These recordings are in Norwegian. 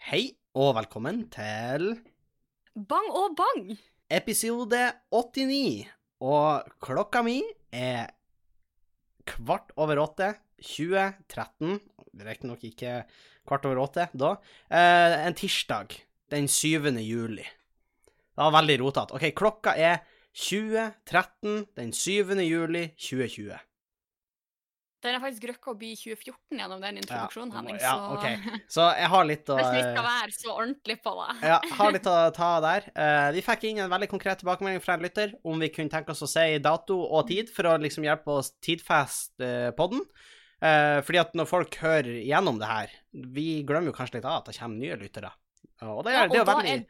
Hei og velkommen til Bang og bang! episode 89. Og klokka mi er kvart over åtte 2013. Riktignok ikke kvart over åtte da. Eh, en tirsdag den 7. juli. Det var veldig rotete. OK, klokka er 2013 den 7. juli 2020. Den er faktisk røkka å bli 2014 gjennom den introduksjonen, Henning, ja, så. Så jeg har litt å hvis vi skal være så ordentlig på det Ja, har litt å ta der. Uh, vi fikk inn en veldig konkret tilbakemelding fra en lytter om vi kunne tenke oss å si dato og tid for å liksom hjelpe oss tidfeste uh, podden. Uh, fordi at når folk hører gjennom det her, vi glemmer jo kanskje litt av at det kommer nye lyttere. Og det er, Ja, det er og veldig er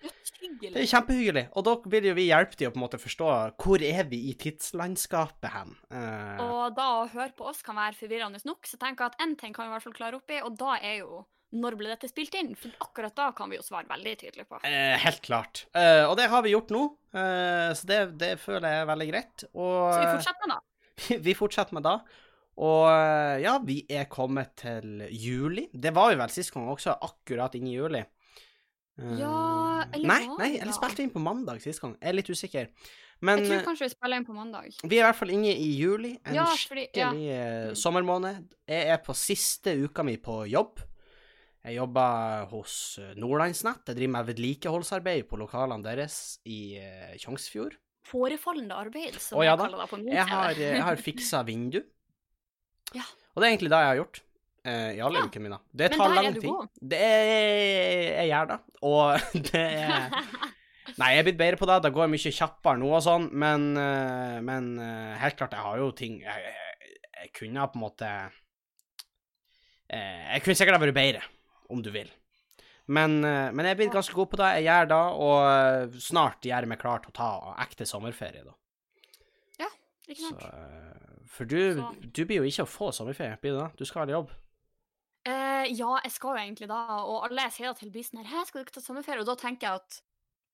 det er kjempehyggelig, og da vil jo vi hjelpe dem å på en måte forstå hvor er vi i tidslandskapet hen. Eh, Og da å høre på oss kan være forvirrende nok, så tenker jeg at én ting kan vi i hvert fall klare opp i, og da er jo når ble dette spilt inn? For akkurat da kan vi jo svare veldig tydelig på. eh, helt klart. Eh, og det har vi gjort nå, eh, så det, det føler jeg er veldig greit. Og Så vi fortsetter med da. vi fortsetter med da. Og eh, ja, vi er kommet til juli. Det var jo vel sist gang også, akkurat inn i juli. Eh, Ja, eller Nei, nei, eller spilte vi inn på mandag sist gang. Jeg er litt usikker. Men Jeg tror eh, kanskje vi spiller inn på mandag. vi er i hvert fall inne i juli. En Ja, fordi skikkelig ja. sommermåned. Jeg er på siste uka mi på jobb. Jeg jobber hos eh, Nordlandsnett. Jeg driver med vedlikeholdsarbeid på lokalene deres i eh, Tjongsfjord. Forefallende arbeid, som Å, ja jeg kaller det på min Jeg har, eh, jeg har fiksa vindu. Ja. Og det er egentlig det jeg har gjort. Alle Ja. da. Det tar lang er tid. god. Det er Jeg gjør det. Og det er Nei, jeg er blitt bedre på det. Det går mye kjappere nå og sånn, men, eh, men eh, helt klart, jeg har jo ting Jeg, jeg, jeg kunne på en måte Jeg kunne sikkert ha vært bedre, om du vil. Men, men jeg er blitt ganske god på det. Jeg gjør det, og snart gjør jeg meg klar til å ta ekte sommerferie, da. Ja, Ikke sant? Så, for du, du blir jo ikke å få sommerferie, blir du det? Du skal ha jobb? Eh, ja, jeg skal jo egentlig da, og alle jeg sier til blir sånn her, «Hæ, skal du ikke ta sommerferie? Og da tenker jeg at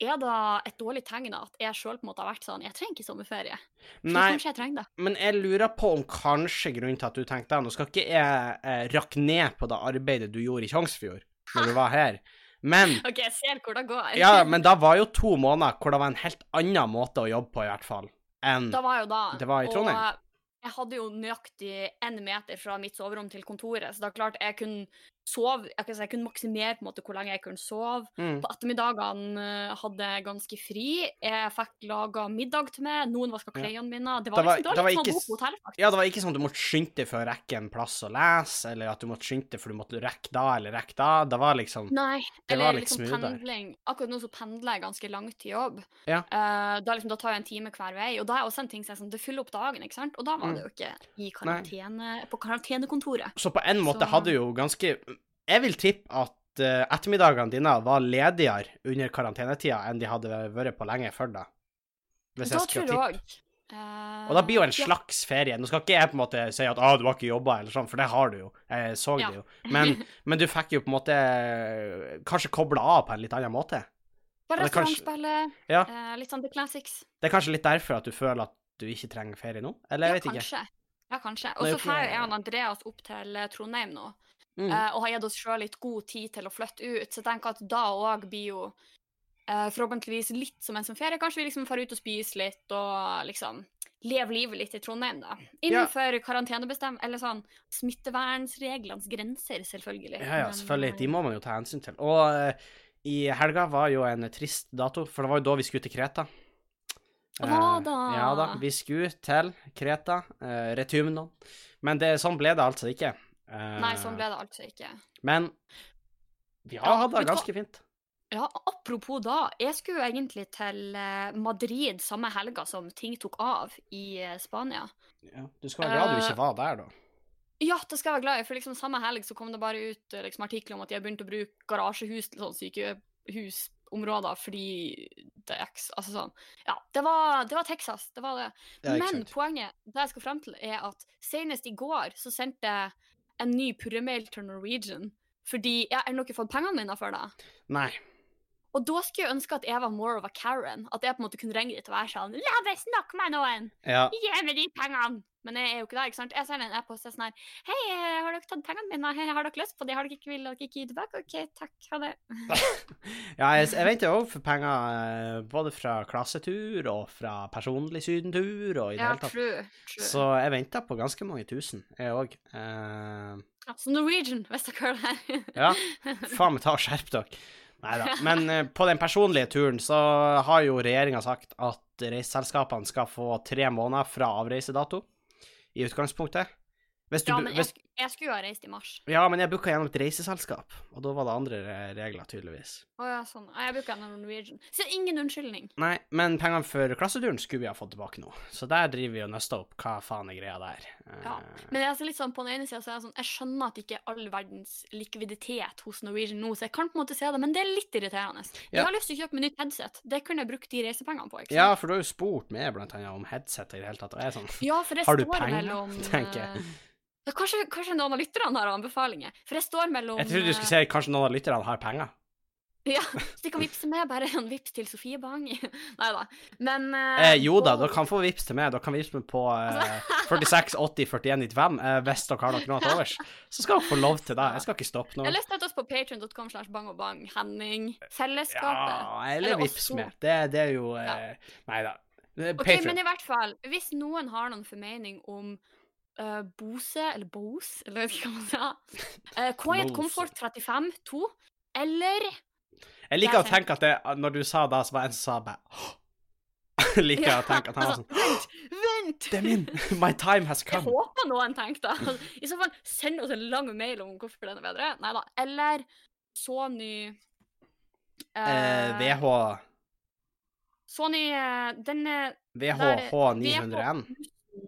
er det et dårlig tegn at jeg sjøl har vært sånn Jeg trenger ikke sommerferie. Nei, kanskje jeg trenger det. men jeg lurer på om kanskje grunnen til at du tenkte det Nå skal ikke jeg eh, rakke ned på det arbeidet du gjorde i Tjongsfjord når du var her, men OK, jeg ser hvor det går. Ja, men da var jo to måneder hvor det var en helt annen måte å jobbe på, i hvert fall, enn det var jo da. Det var i Trondheim. Og jeg hadde jo nøyaktig én meter fra mitt soverom til kontoret, så da klart jeg kunne sove Jeg, jeg kunne maksimere på en måte hvor lenge jeg kunne sove. mm. På ettermiddagene eh, hadde jeg ganske fri. Jeg fikk laga middag til meg. Noen vaska klærne mine. Det var, liksom, det var litt ikke som å bo s- på hotell, faktisk. Ja, det var ikke sånn at du måtte skynde deg for å rekke en plass å lese, eller at du måtte skynde deg for du måtte rekke da eller rekke da. Det var liksom Nei, Det eller liksom pendling. Akkurat nå så pendler jeg ganske langt til jobb. Ja. Uh, da, liksom, da tar jeg en time hver vei, og da er også en ting som er sånn, det fyller opp dagen, ikke sant? Og da var Mm. det jo ikke i karantene, på karantenekontoret. Så på en måte Så- hadde du jo ganske Jeg vil tippe at uh, ettermiddagene dine var ledigere under karantenetida enn de hadde vært på lenge før da. Hvis Da jeg skulle tippe. Eh, Og da blir jo en ja. slags ferie. Nå skal ikke jeg på en måte si at ah, du har ikke jobba, eller sånn, for det har du jo. Jeg så Ja. det jo. Men, men du fikk jo på en måte eh, kanskje kobla av på en litt annen måte. Bare Ja, restaurantspillet, Ja. uh, litt sånn The Classics. Det er kanskje litt derfor at du føler at du ikke trenger ferie nå? Eller jeg ja, vet ikke. kanskje. Ja, kanskje. Og så drar ikke- jeg og Andreas opp til eh, Trondheim nå, Mm. Uh, og har gitt oss sjøl litt god tid til å flytte ut. Så jeg tenker at da òg blir jo uh, forhåpentligvis litt som en som ferie. Kanskje vi liksom får ut og spise litt og liksom leve livet litt i Trondheim, da. Innenfor karantenebestem... Eller sånn smittevernreglenes grenser, selvfølgelig. Ja, ja, selvfølgelig. eh, De må man jo ta hensyn til. Og uh, i helga var jo en trist dato, for det var jo da vi skulle til Kreta. Eh, da. Ja da, vi skulle til Kreta, uh, Retumnon. Men det, sånn ble det altså ikke. Eh, Nei, sånn ble det altså ikke. Men vi har Ja, hatt det ganske fint. Ja, apropos da. Jeg skulle jo egentlig til eh, Madrid samme helga som ting tok av i eh, Spania. Ja, du skal være glad du Eh, ikke var der, da. Ja, det skal jeg være glad i, for liksom samme helg så kom det bare ut eh, liksom, artikler om at de har begynt å bruke garasjehus til sånn sykehusområder fordi det er Altså sånn. Ja, det var, det var Texas. Det var det. det Men sant. poenget det jeg skal frem til, er at senest i går så sendte jeg en ny purremail til Norwegian. Fordi jeg har nok ikke fått pengene mine før da. Nei. Og da skulle jeg ønske at jeg var more of a Karen. At jeg på en måte kunne ringe dit og være sånn La meg snakke med noen! Ja. Gi meg de pengene! Men jeg er jo ikke der. ikke sant? Jeg sender en e-post og sånn her Hei, eh, har dere tatt pengene mine? Hei, har dere lyst på det? Har dere ikke vil dere ikke gi tilbake? OK, takk. Ha det. Ja, jeg, jeg venter òg for penger eh, både fra klassetur og fra personlig sydentur og i det Ja, hele tatt. true. true. Så jeg venter på ganske mange tusen, jeg òg. Uh... Altså Norwegian, hvis dere hører det her. ja, faen meg ta og skjerp dere. Nei da. Men eh, på den personlige turen så har jo regjeringa sagt at reiseselskapene skal få tre måneder fra avreisedato, i utgangspunktet. Hvis du, Ja, men jeg, hvis, jeg skulle jo ha reist i mars. ja, men jeg booka gjennom et reiseselskap, og da var det andre regler, tydeligvis. Å ja, sånn. Jeg bruker gjennom Norwegian. Så ingen unnskyldning. Nei, men pengene for klasseturen skulle vi ha fått tilbake nå, så der driver vi og nøster opp hva faen er greia der. Ja. Eh, Men jeg er altså litt sånn, på den ene sida så er jeg sånn Jeg skjønner at det ikke er all verdens likviditet hos Norwegian nå, så jeg kan på en måte se det, men det er litt irriterende. Jeg Ja. har lyst til å kjøpe meg nytt headset. Det kunne jeg brukt de reisepengene på. ikke sant? Ja, for du har jo spurt meg blant annet om headset i det hele tatt, og jeg er sånn Ja, for det Har du penger? mellom tenker jeg. Eh, ja, kanskje, kanskje noen av lytterne har anbefalinger. For jeg står mellom Jeg trodde du skulle si kanskje noen av lytterne har penger. eh, Ja, så de kan vippse med bare en vips til Sofie Bang. Nei da. Men Eh, jo da, dere kan få vips til meg. Dere kan vips meg på eh, 46 80 41 95 eh, hvis dere har noe til overs. Så skal dere få lov til det. Jeg skal ikke stoppe nå. Eller å oss på patreon.com slash bang og bang. Henning. Fellesskapet. Ja, eller Eller vips med. Det, det er jo Ja. eh, Nei da. Eh, Ok, men i hvert fall, hvis noen har noen formening om Eh, Bose, eller Bose, eller jeg vet ikke hva man sier. Uh, Quiet Comfort 35 2, eller Jeg liker å tenke at det, når du sa det, så var det en som sa bare liker ja, å tenke at han altså, var sånn Vent! Vent! Det er min! My time has come. Jeg håper noen tenkte det. I så fall, send oss en lang mail om hvorfor den er bedre. Nei da. Eller Sony uh, eh, eh, VH Sony den VHH901.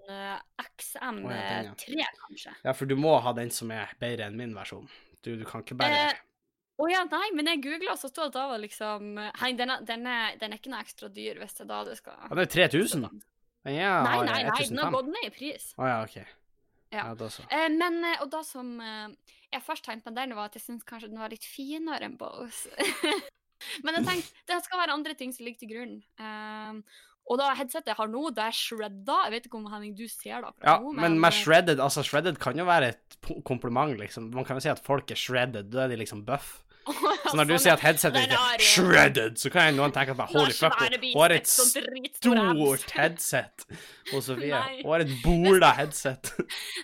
Eh, XM3, eh, kanskje. Ja, for du må ha den som er bedre enn min versjon. Du, du kan ikke bare eh, å oh ja, nei, men jeg googla, så sto det at da var liksom eh, Hei, den er, den er, den er ikke noe ekstra dyr hvis jeg da du skal Den er 3000? Ja, nei, nei, nei, 1005. den har gått ned i pris. Å oh, ja, OK. Ja. ja, da så. Eh, men, og da som jeg først tenkte på den, var at jeg syntes kanskje den var litt finere enn Bose. men jeg tenkte det skal være andre ting som ligger til grunn. Um, og da headsetet jeg har nå, det er shredda. Jeg vet ikke om Henning, du ser det akkurat Ja, nå, men med eh, shredded Altså, shredded kan jo være et kompliment, liksom. Man kan jo si at folk er shredded, da er de liksom buff. Så når du sånn, sier at headsetet ditt er shredded, så kan jeg noen tenke at holy fuck, hun har et og stort headset hos Sofie. Hun har et bola headset.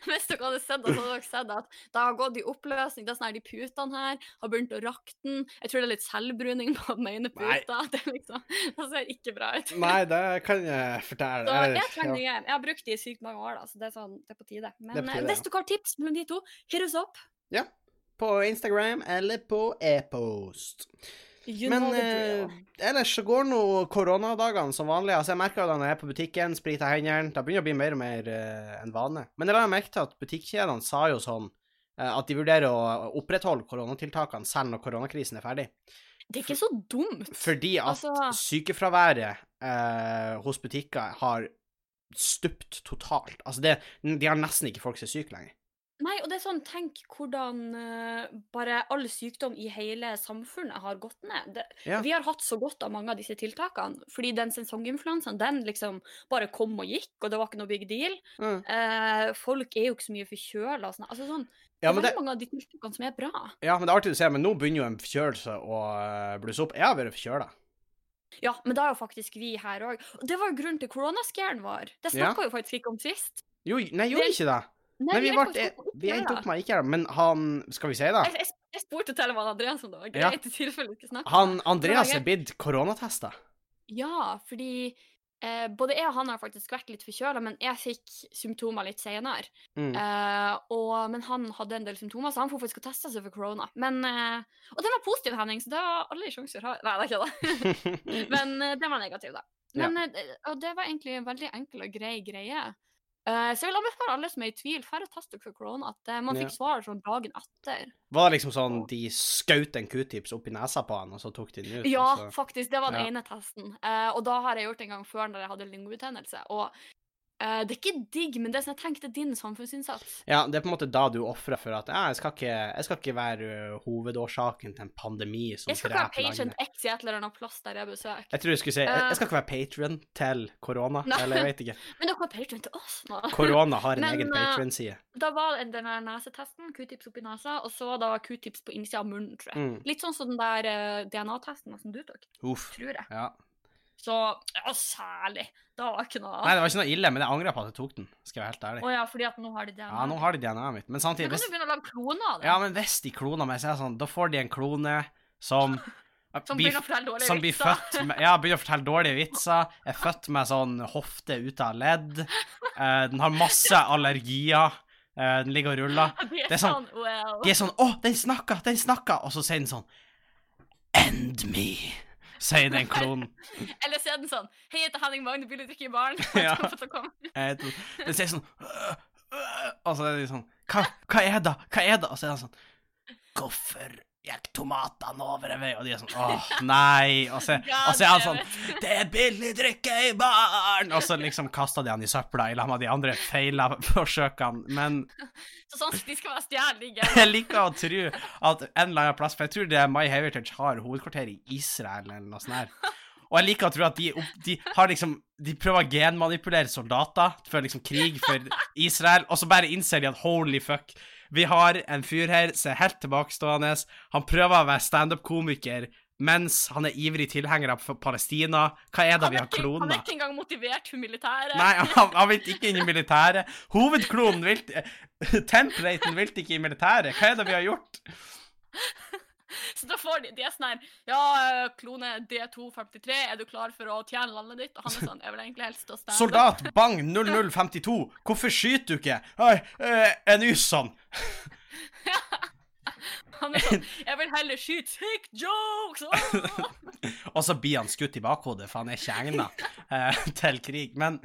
Hvis dere hadde sett det, så hadde dere sett at det har gått i oppløsning. Det er sånn her, De putene her har begynt å rakne. Jeg tror det er litt selvbruning på den ene puta. Det, liksom, det ser ikke bra ut. Nei, det kan jeg fortelle. Så jeg trenger ja. nye. Jeg har brukt de i sykt mange år, da, så det er, sånn, det er på tide. Men på eh, hvis dere har tips mellom de to, hit us up. På Instagram eller på e-post. You Men know eh, ellers så går nå koronadagene som vanlig. Altså Jeg merker da når jeg er på butikken, spriter hendene Det begynner å bli mer og mer eh, en vane. Men jeg la merke til at butikkjedene sa jo sånn eh, at de vurderer å opprettholde koronatiltakene selv når koronakrisen er ferdig. Det er ikke så dumt. Fordi at Altså- sykefraværet eh, hos butikker har stupt totalt. Altså det, De har nesten ikke folk som er syke lenger. Nei, og det er sånn, tenk hvordan uh, bare all sykdom i hele samfunnet har gått ned. Det, Ja. Vi har hatt så godt av mange av disse tiltakene, fordi den sesonginfluensaen, den liksom bare kom og gikk, og det var ikke noe big deal. Mm. Uh, folk er jo ikke så mye forkjøla og sånn. Altså sånn, Ja, det er det, mange av de tiltakene som er bra. ja, men det er artig å se, men nå begynner jo en forkjølelse å eh, blusse opp. Jeg har vært forkjøla. Ja, men da er jo faktisk vi her òg. Og det var jo grunnen til koronascaren vår. Det Ja. snakka jo faktisk ikke om sist. Jo, nei, gjorde vi ikke det? Nei, vi, ble, vi opp med ikke men han Skal vi si det? Jeg, jeg, spurte til og med Andreas om det var Ja. greit, i tilfelle vi ikke snakket. Han Andreas er blitt koronatesta. Ja, fordi eh, både jeg og han har faktisk vært litt forkjøla, men jeg fikk symptomer litt senere. Mm. Eh, og, men han hadde en del symptomer, så han får faktisk teste seg for korona. Men, eh, og den var positiv, Henning, så det var alle sjanser har Nei, det er ikke det. men eh, den var negativ, da. Men, ja. og det var egentlig en veldig enkel og grei greie. Eh, så jeg vil anbefale alle som er i tvil, færre tester for korona. At eh, man Ja. fikk svar sånn dagen etter. Var det liksom sånn de skjøt en q-tips opp i nesa på han, og så tok de den ut? Ja, så... faktisk. Det var den Ja. ene testen. Eh, og da har jeg gjort en gang før når jeg hadde lingobetennelse. Og Eh, det er ikke digg, men det er sånn, tenk det er din samfunnsinnsats. Ja, det er på en måte da du ofrer for at ja, jeg, skal ikke, jeg skal ikke være hovedårsaken til en pandemi som Jeg skal ikke være patient. X i et eller annet plass der jeg besøker. Jeg tror du skulle si jeg, jeg skal ikke være patron til korona, eller jeg vet ikke. Men dere har patron til oss nå. Korona har en Men, egen ø, patron-side. Da var den der nesetesten, q-tips oppi nesa, og så da q-tips på innsida av munnen, tror jeg. Mm. Litt sånn som den der uh, DNA-testen som du tok, Uff. tror jeg. Ja. Så ja, særlig. Det var ikke noe Nei, det var ikke noe ille, men jeg angrer på at jeg tok den, skal jeg være helt ærlig. Å ja, fordi at nå har de DNA. Ja, nå har de DNA-et mitt, men samtidig Da kan du begynne å lage kloner av det? Ja, men hvis de kloner meg, så er det sånn, da får de en klone som som begynner å fortelle dårlige vitser. født med Ja, begynner å fortelle dårlige vitser. Er født med sånn hofte ute av ledd. Eh, den har masse allergier. Eh, den ligger og ruller. Er, Det er sånn- wow. well. De er sånn 'Å, den snakka! Den snakka!' Og så sier den sånn 'End me', sier den klonen. Eller så er den sånn Hei, jeg heter Henning Magne, vil du drikke? Ja. Så kom- Eh, Den sier sånn «Øh, øh», Og så er de sånn hva, 'Hva er det? Hva er det?' Og så er den sånn 'Hvorfor gikk tomatene over en vei?' Og de er sånn 'Åh, nei'. Og så, og så er han sånn 'Det er billig drikke i baren!' Og så liksom kasta de han i søpla i lag med de andre feila forsøkene. Men Så sånn de skal være stjernelige. jeg liker å tro at en eller annen plass For jeg tror det er My Heritage har hovedkvarter i Israel eller noe sånt her. Og jeg liker å tro at de, de har liksom De prøver å genmanipulere soldater før liksom krig for Israel, og så bare innser de at holy fuck, vi har en fyr her som er helt tilbakestående. Han prøver å være standup-komiker mens han er ivrig tilhenger av Palestina. Hva er det vi har klona? han er ikke engang motivert for militæret. Nei, han, han vil ikke inn i militæret. Hovedklonen vil Templaten vil ikke i militæret. Hva er det vi har gjort? Så da får de, de er sånn her Ja, klone D253, er du klar for å tjene landet ditt? Og han er sånn Jeg vil egentlig helst stå stand Soldat Bang 0052, hvorfor skyter du ikke? Oi, eh, en ys sånn. Han er sånn Jeg vil heller skyte sick jokes! Oh! Og så blir han skutt i bakhodet, for han er ikke egna eh, til krig. Men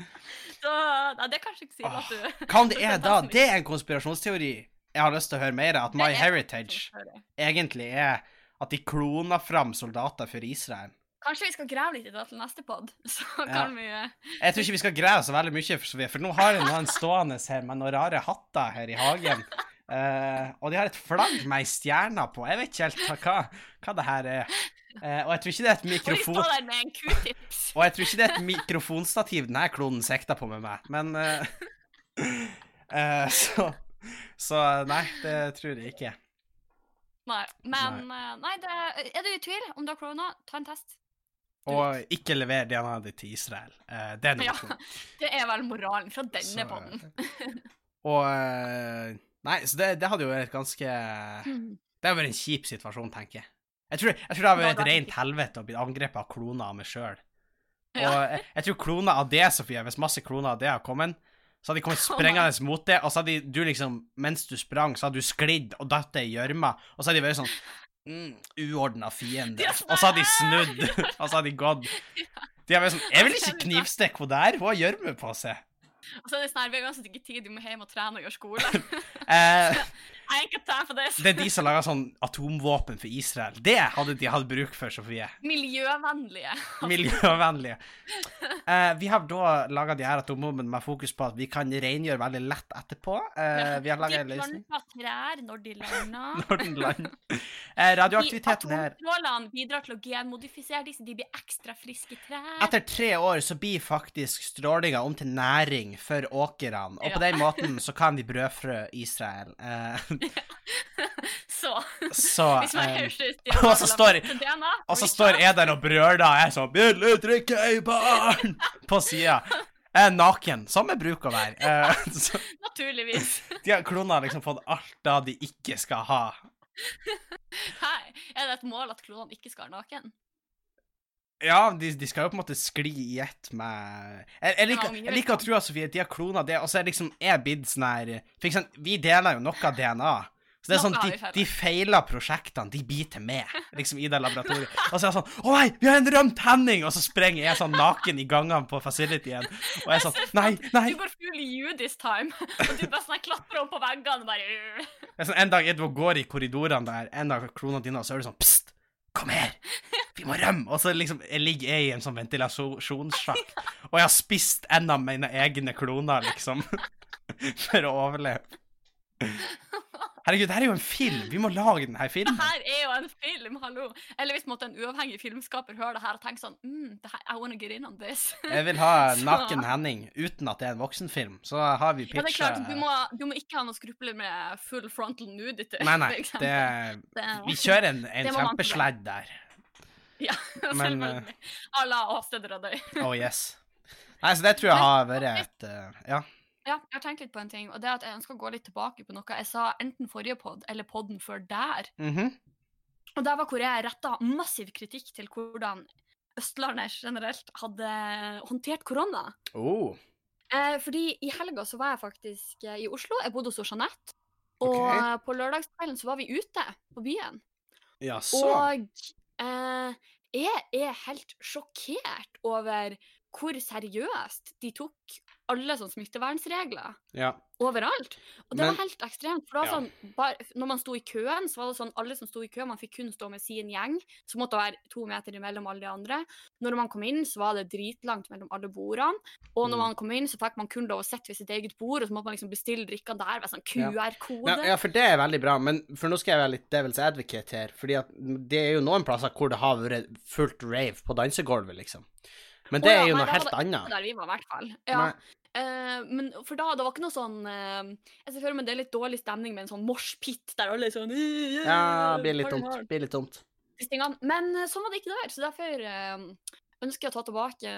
Så Nei, det er kanskje ikke sier at du hva om det er da? Det er en konspirasjonsteori jeg har lyst til å høre mer. At My er- Heritage egentlig er at de kloner fram soldater for Israel. Kanskje vi skal grave litt i det til neste pod, så Ja. kan vi eh, Jeg tror ikke vi skal grave så veldig mye, for, for nå har jeg noen stående her med noen rare hatter her i hagen. Uh, og de har et flagg med ei stjerne på. Jeg vet ikke helt hva, hva det her er. Uh, og jeg tror ikke det er et Og mikrofon... q-tips. Og jeg tror ikke det er et mikrofonstativ denne klonen sikter på med meg, men uh, så, så nei, det tror jeg ikke. Nei, men nei. Nei, det, er du i tvil om du har korona, ta en test. Og ikke lever DNA-et ditt til Israel. Eh, det er Ja, nummer det er vel moralen fra denne poden. Og eh, Nei, så det, det hadde jo vært ganske. Det hadde vært en kjip situasjon, tenker jeg. Jeg tror, jeg tror det hadde vært et rent helvete å bli angrepet av kloner av meg sjøl. Og jeg, jeg tror kloner av det, Sofie, hvis masse kloner av det har kommet, så hadde de kommet sprengende mot det, og så hadde de- du liksom, mens du sprang, så hadde du sklidd og datt i gjørma, og så hadde de vært sånn mm, Uordna fiende. De Og så hadde de snudd, og så hadde de gått. De hadde vært sånn Jeg vil ikke knivstikke henne der, hun har gjørme på seg. Og så er det sånn her, vi har uansett ikke tid, du må hjem og trene og gjøre skole. Eh, I ain't time for this. det er de som lager sånn atomvåpen for Israel. Det hadde de hatt bruk for, Sofie. Miljøvennlige. Miljøvennlige. Uh, vi har da laga de her atomvåpnene med fokus på at vi kan rengjøre veldig lett etterpå. Uh, vi har laga en de planter trær når de lander. når de lander. Uh, radioaktiviteten her Atomstrålene bidrar til å genmodifisere disse, de blir ekstra friske trær. Etter tre år så blir faktisk strålinga om til næring for åkrene, og på den måten så kan vi brødfrø Israel. Eh, Så så hvis man hører ut og så står- DNA, Og så står jeg der og brøler, og er sånn 'Ville drikke ei barn!' på sida. Er naken, som jeg bruker å være. Eh, så Naturligvis. de har klona liksom fått alt da de ikke skal ha. Hei, er det et mål at klonene ikke skal være naken? Ja, de, de skal jo på en måte skli i ett med Jeg, jeg, liker, jeg liker å tro at Sofie, de har klona det, og så er liksom jeg blitt sånn her For eksempel, vi deler jo noe av DNA. Så det er sånn, de, de feiler prosjektene, de biter med liksom, i det laboratoriet. Og så er jeg sånn Å nei, vi har en rømt Henning! Og så sprenger jeg sånn naken i gangene på facilityen. Og jeg er sånn Nei, nei! Du går full this time. Og du bare sånn klatrer opp på veggene og bare. Det er sånn, En dag Edvard går i korridorene der, en av klonene dine, og så er du sånn Pst! Kom her! Vi må rømme! Og så liksom, jeg ligger jeg i en sånn ventilasjonssjakt, og jeg har spist en av mine egne kloner, liksom, for å overleve. Herregud, det her er jo en film! Vi må lage denne Det filmen. her er jo en film, hallo! Eller hvis måtte en uavhengig filmskaper høre det her og tenke sånn mm, det her, I wanna get in on this. Jeg vil ha Naken Henning uten at det er en voksenfilm. Så har vi Ja, det er klart, du må, du må ikke ha noe skrupler med full frontal nudity. Nei, nei. Det, Det- vi kjører en, en Det kjempesledd der. Ja, Men, selvfølgelig. Alle la Åsteder og døy. Oh yes. Nei, så det tror jeg har vært et uh, Ja. Ja, jeg har tenkt litt på en ting, og det er at jeg ønsker å gå litt tilbake på noe jeg sa enten forrige pod eller podden før der. Mhm. Og der var hvor jeg retta massiv kritikk til hvordan Østlandet generelt hadde håndtert korona. Oh. Eh, fordi i helga så var jeg faktisk eh, i Oslo. Jeg bodde hos Jeanette. Og Ok. eh, på lørdagskvelden så var vi ute på byen. Ja, så. Og eh, jeg er helt sjokkert over hvor seriøst de tok alle sånne smittevernregler Ja. Overalt. Og det Men- var helt ekstremt. For Ja. sånn, bare, når man sto i køen, så var det sånn alle som sto i kø, man fikk kun stå med sin gjeng. Så måtte det være to meter imellom alle de andre. Når man kom inn, så var det dritlangt mellom alle bordene. Og når Mm. man kom inn, så fikk man kun lov å sitte ved sitt eget bord, og så måtte man liksom bestille drikkene der ved sånn QR-kode. Ja, ja, for det er veldig bra, men for nå skal jeg være litt devil's advocate her, fordi at det er jo noen plasser hvor det har vært fullt rave på dansegulvet, liksom. Men det oh, ja, er jo noe helt annet. Der vi var, i hvert fall. Ja. Eh, men for da, det var ikke noe sånn uh, Jeg ser for meg det er litt dårlig stemning med en sånn moshpit der alle er sånn «Øh, Ja, blir litt tomt. Blir litt tomt. Men eh, sånn var det ikke der, så derfor uh, ønsker jeg å ta tilbake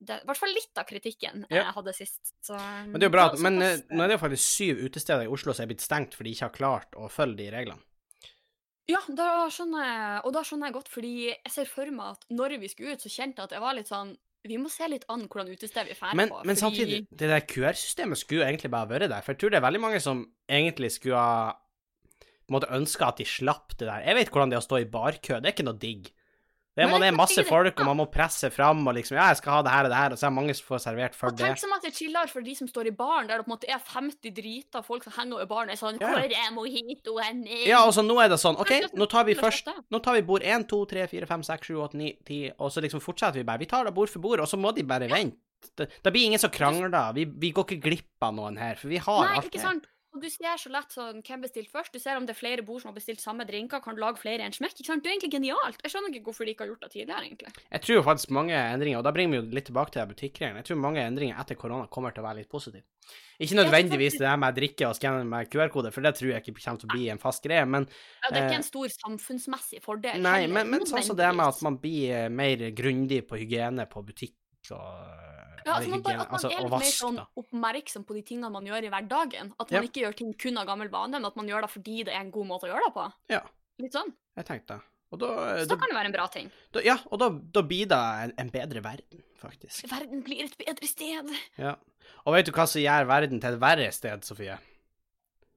det, i hvert fall litt av kritikken Ja. jeg hadde sist. Så, Men det er jo bra, men nå er det jo faktisk syv utesteder i Oslo som er blitt stengt fordi de ikke har klart å følge de reglene. Ja, da skjønner jeg, og da skjønner jeg godt, fordi jeg ser for meg at når vi skulle ut, så kjente jeg at jeg var litt sånn Vi må se litt an hvordan utested vi drar på. men fordi- samtidig, det der QR-systemet skulle jo egentlig bare vært der, for jeg tror det er veldig mange som egentlig skulle ha på en måte ønska at de slapp det der. Jeg vet hvordan det er å stå i barkø, det er ikke noe digg. Det man er masse folk, og man må presse fram og liksom Ja, jeg skal ha det her og det her, og så er det mange som får servert for Og det. tenk det er chillere for de som står i baren, der det på en måte er 50 drita folk som henger over baren og er sånn. Hvor er mojitoen min? Ja, og så nå er det sånn, OK, nå tar vi først. Nå tar vi bord 1, 2, 3, 4, 5, 6, 7, 8, 9, 10, og så liksom fortsetter vi bare. Vi tar det bord for bord, og så må de bare vente. Det, det blir ingen som krangler. Vi, vi går ikke glipp av noen her, for vi har Nei, alt ikke sant? Og du ser så lett sånn, hvem bestilte først. Du ser om det er flere bord som har bestilt samme drinker, kan lage flere i en smekk. ikke sant? Det er egentlig genialt. Jeg skjønner ikke hvorfor de ikke har gjort det tidligere, egentlig. Jeg tror jo faktisk mange endringer, og da bringer vi jo litt tilbake til butikkgreiene, jeg tror mange endringer etter korona kommer til å være litt positive. Ikke nødvendigvis det der med drikke og skanne med QR-kode, for det tror jeg ikke kommer til å bli en fast greie, men Ja, det er Eh, ikke en stor samfunnsmessig fordel. Nei, men, men sånn som det med at man blir eh, mer grundig på hygiene på butikk og ja, altså man, bare, at man altså, er litt mer sånn oppmerksom på de tingene man gjør i hverdagen. At Ja. man ikke gjør ting kun av gammel vane, men at man gjør det fordi det er en god måte å gjøre det på. Ja. Litt sånn. Jeg tenkte Og da, Så da, da kan det være en bra ting. da Ja, og da, da blir det en, en bedre verden, faktisk. Verden blir et bedre sted. Ja. Og vet du hva som gjør verden til et verre sted, Sofie?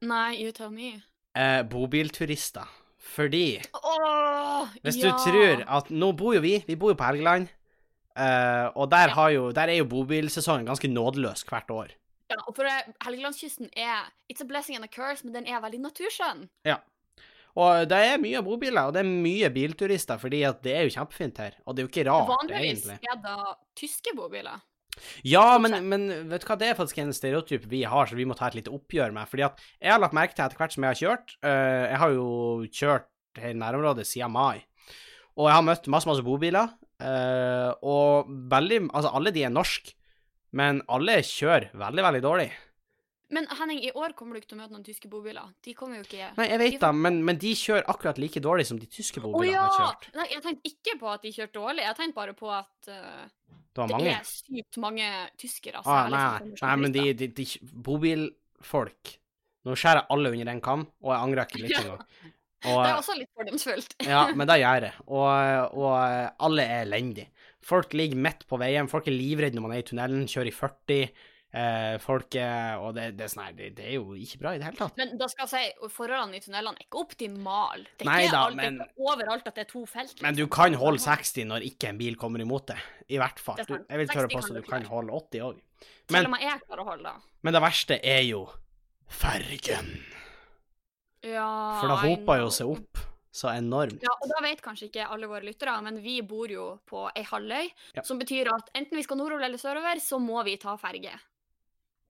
Nei, you tell me. Eh, bobilturister. Fordi Åh, Hvis ja. du tror at Nå bor jo vi, vi bor jo på Helgeland, eh, og der, har jo, der er jo bobilsesongen ganske nådeløs hvert år. Ja, og for eh, Helgelandskysten er It's a blessing and a curse, men den er veldig naturskjønn. Og det er mye bobiler, og det er mye bilturister, fordi at det er jo kjempefint her. Og det er jo ikke rart, Vanligvis egentlig. er det tyske bobiler. Ja, men, men vet du hva, det er faktisk en stereotyp vi har, så vi må ta et lite oppgjør med. Fordi at jeg har lagt merke til etter hvert som jeg har kjørt uh, Jeg har jo kjørt her i nærområdet siden mai, og jeg har møtt masse, masse bobiler. Eh, og veldig Altså, alle de er norske, men alle kjører veldig, veldig dårlig. Men Henning, i år kommer du ikke til å møte noen tyske bobiler. De kommer jo ikke Nei, jeg vet da, men, men de kjører akkurat like dårlig som de tyske bobilene oh, ja! har kjørt. Nei, jeg tenkte ikke på at de kjørte dårlig. Jeg tenkte bare på at uh, Det det er sykt mange tyskere. Ah, særlig, nei, liksom, nei, men de, de, de bobilfolk Nå skjærer alle under en kam, og jeg angrer ikke litt Ja. Engang. Det er også litt fordomsfullt. ja, men det gjør det. Og, og alle er elendige. Folk ligger midt på veien, folk er livredde når man er i tunnelen, kjører i 40. Eh, folk er Og det, det, er sånn det, det er jo ikke bra i det hele tatt. Men da skal jeg si, forholdene i tunnelene er ikke optimale. Det er Nei ikke, da, alt, men- ikke overalt at det er to felt. Men du liksom. kan holde 60 når ikke en bil kommer imot deg. I hvert fall. Du, jeg vil tørre 60 på at du kan holde 80 òg. Men, og men det verste er jo fergen. Ja, For det hopa jo seg opp. så enormt. Ja, og da vet kanskje ikke alle våre lyttere, men vi bor jo på ei halvøy, Ja. som betyr at enten vi skal nordover eller sørover, så må vi ta ferge.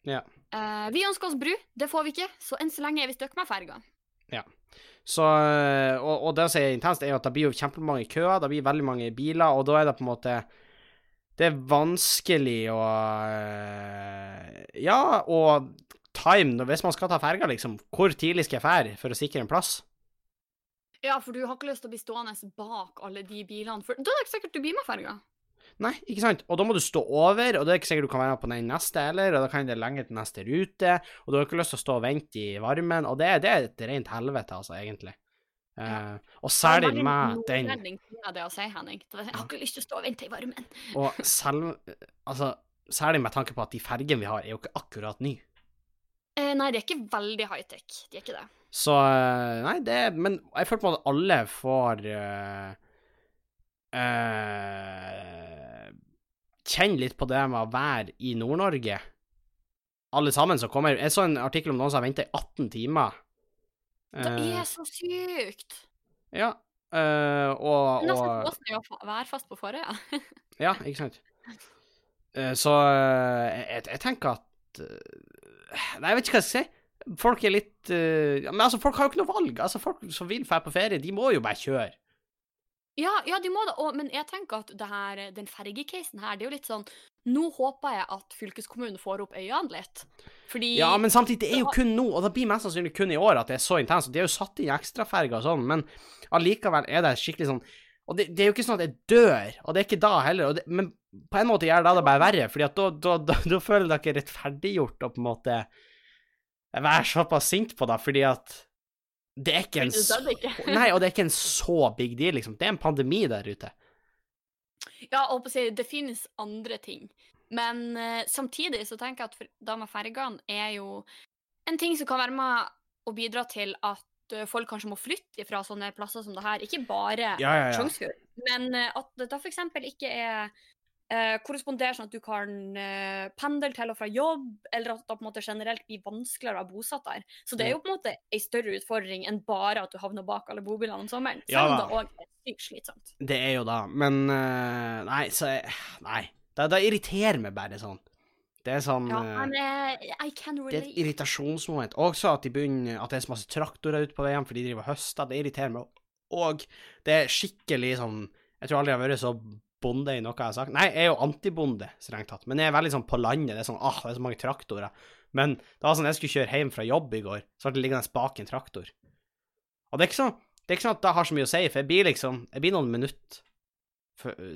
Ja. Eh, vi ønsker oss bru, det får vi ikke, så enn så lenge er vi stuck med ferga. Så, øh, og, og det som er intenst, er jo at det blir jo kjempemange køer, det blir veldig mange biler, og da er det på en måte Det er vanskelig å øh, Ja, og time Hvis man skal ta ferga, liksom, hvor tidlig skal jeg fære for å sikre en plass? Ja, for du har ikke lyst til å bli stående bak alle de bilene, for da er det ikke sikkert du blir med ferga. Nei, ikke sant? Og da må du stå over, og det er ikke sikkert du kan være med på den neste heller, og da kan det lenge til neste rute, og du har ikke lyst til å stå og vente i varmen, og det, det er et rent helvete, altså, egentlig. Eh, og særlig med den det å si, Henning. Jeg har ikke lyst til å stå og vente i varmen. Og selv, altså, særlig med tanke på at de fergene vi har, er jo ikke akkurat nye. Eh, nei, de er ikke veldig high-tech. De er ikke det. Så eh, Nei, det Men jeg føler på at alle får uh, uh, Kjenne litt på det med å være i Nord-Norge. Alle sammen som kommer Jeg så en artikkel om noen som har venta i 18 timer. Det Eh, er så sykt! ja. Uh, og, Nesten og som å være fast på forrige. Ja, ikke sant. Så jeg, jeg tenker at Nei, jeg vet ikke hva jeg skal si. Folk er litt uh, Men altså, folk har jo ikke noe valg. Altså, Folk som vil dra på ferie, de må jo bare kjøre. Ja, ja, de må det. Og, men jeg tenker at det her, den fergecasen her, det er jo litt sånn Nå håper jeg at fylkeskommunen får opp øynene litt. Fordi Ja, men samtidig, det er jo kun nå, og det blir mest sannsynlig kun i år at det er så intenst. De har jo satt inn ekstraferger og sånn, men allikevel er det skikkelig sånn Og det, det er jo ikke sånn at jeg dør, og det er ikke da heller, og det, men på en måte gjør det det bare verre, fordi da, da, da, da føler dere rettferdiggjort å på en måte være såpass sint på det, fordi at det er ikke en så. Nei, og det er ikke en så big deal, liksom. Det er en pandemi der ute. Ja, og på å si, det finnes andre ting. Men uh, samtidig så tenker jeg at da med fergene er jo en ting som kan være med å bidra til at folk kanskje må flytte fra sånne plasser som det her. Ikke bare Ja, ja, ja. Men eh, at det da eksempel ikke er eh, sånn at du kan eh, pendle til og fra jobb, eller at det på en måte generelt blir vanskeligere å være bosatt der. Så det er jo på en måte en større utfordring enn bare at du havner bak alle bobilene om sommeren. Selv om det òg er sykt slitsomt. Det er jo da, men eh, Nei, så Nei. Det, det irriterer meg bare sånn. Det er sånn Ja, eh, men uh, Det er et irritasjonsmoment. Også at de begynner At det er så masse traktorer ute på veien, fordi de driver og høster. Det irriterer meg. Og det er skikkelig sånn Jeg tror aldri jeg har vært så bonde i noe jeg har sagt. Nei, jeg er jo antibonde, strengt tatt. Men jeg er veldig sånn på landet. Det er sånn ah, det er så mange traktorer. Men det var sånn jeg skulle kjøre hjem fra jobb i går, så ble det liggende bak en traktor. Og det er ikke sånn det er ikke sånn at det har så mye å si, for jeg blir liksom Jeg blir noen minutter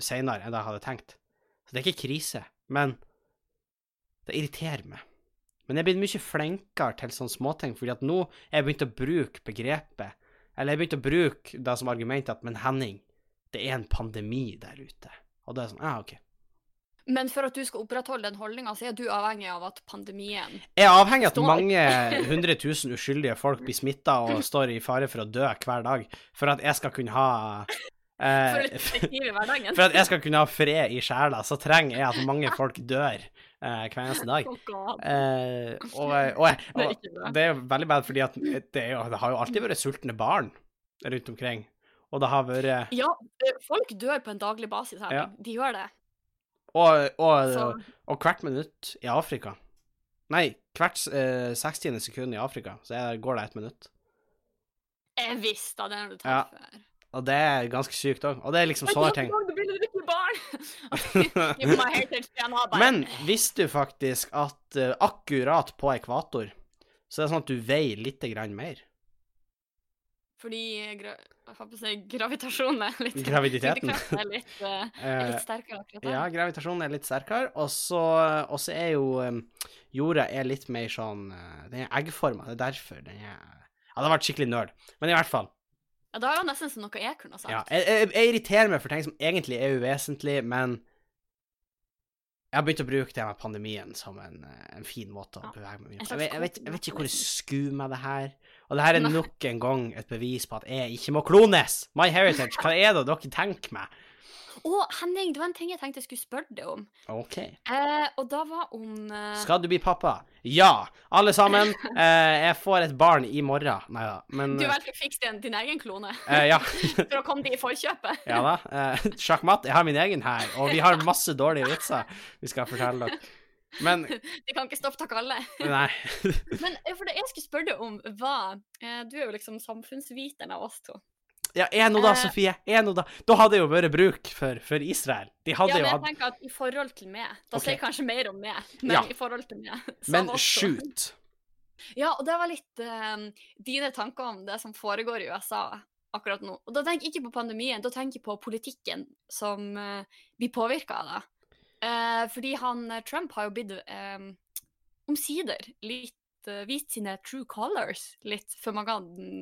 seinere enn jeg hadde tenkt. Så det er ikke krise. Men det irriterer meg. Men jeg er blitt mye flinkere til sånne småting, fordi at nå er jeg begynt å bruke begrepet Eller jeg begynte begynt å bruke det som argument at Men Henning, det er en pandemi der ute. Og det er sånn, ja, OK. Men for at du skal opprettholde den holdninga, så er du avhengig av at pandemien Jeg er avhengig av at mange hundre tusen uskyldige folk blir smitta og står i fare for å dø hver dag, for at jeg skal kunne ha For eh, hverdagen. For at jeg skal kunne ha fred i sjela, så trenger jeg at mange folk dør hver eneste dag. Oh God. Eh, og, og, og, Det er jo veldig bad, fordi det, jo, det har jo alltid vært sultne barn rundt omkring. Og det har vært Ja, eh, folk dør på en daglig basis her. Ja. De gjør det. Og, og, og hvert minutt i Afrika Nei, hvert eh, 60. sekund i Afrika, så går det ett minutt. jeg visste det når du Ja. Og det er ganske sykt òg. Og det er liksom sånne ting. Men visste du faktisk at eh, akkurat på ekvator, så er det sånn at du veier litt grann mer? Fordi gra si, gravitasjonen er litt Graviditeten. er litt, uh, er litt sterkere akkurat der. Ja, gravitasjonen er litt sterkere, og så er jo um, jorda er litt mer sånn Den er eggforma, det er derfor den er Ja, det har vært skikkelig nerd, men i hvert fall. Ja, da er det nesten som noe jeg kunne sagt. Ja, jeg, jeg, jeg irriterer meg for ting som egentlig er uvesentlig, men jeg har begynt å bruke det med pandemien som en, uh, en fin måte å bevege meg på. Jeg, jeg, vet, jeg vet ikke hvor coping skuer meg det her. Og det her er nok en gang et bevis på at jeg ikke må klones! My heritage, hva er det dere tenker meg? Å, Henning, det var en ting jeg tenkte jeg skulle spørre deg om. OK. Eh, og da var om eh, Skal du bli pappa? Ja! Alle sammen. Eh, jeg får et barn i morgen. Nei da, men Du vel å fikse din, din egen klone eh, Ja. for å komme deg i forkjøpet. ja da. Eh, Sjakkmatt, jeg har min egen her, og vi har masse dårlige vitser vi skal fortelle dere. Men De kan ikke stoppe takk alle. Nei. Men eh, for det jeg skulle spørre deg om, var eh, Du er jo liksom samfunnsviteren av oss to. Ja, er nå da, Eh. Sofie. Er nå da. Da hadde det jo vært bruk for, for Israel. De Ja, hadde men jeg hatt tenker at i forhold til meg Da okay. sier jeg kanskje mer om meg, men Ja. i forhold til meg Men shoot. Ja, og det var litt uh, dine tanker om det som foregår i USA akkurat nå. Og da tenker jeg ikke på pandemien, da tenker jeg på politikken som uh, blir påvirka av det. Uh, fordi han Trump har jo blitt eh, omsider litt vist sine true colors litt for mange,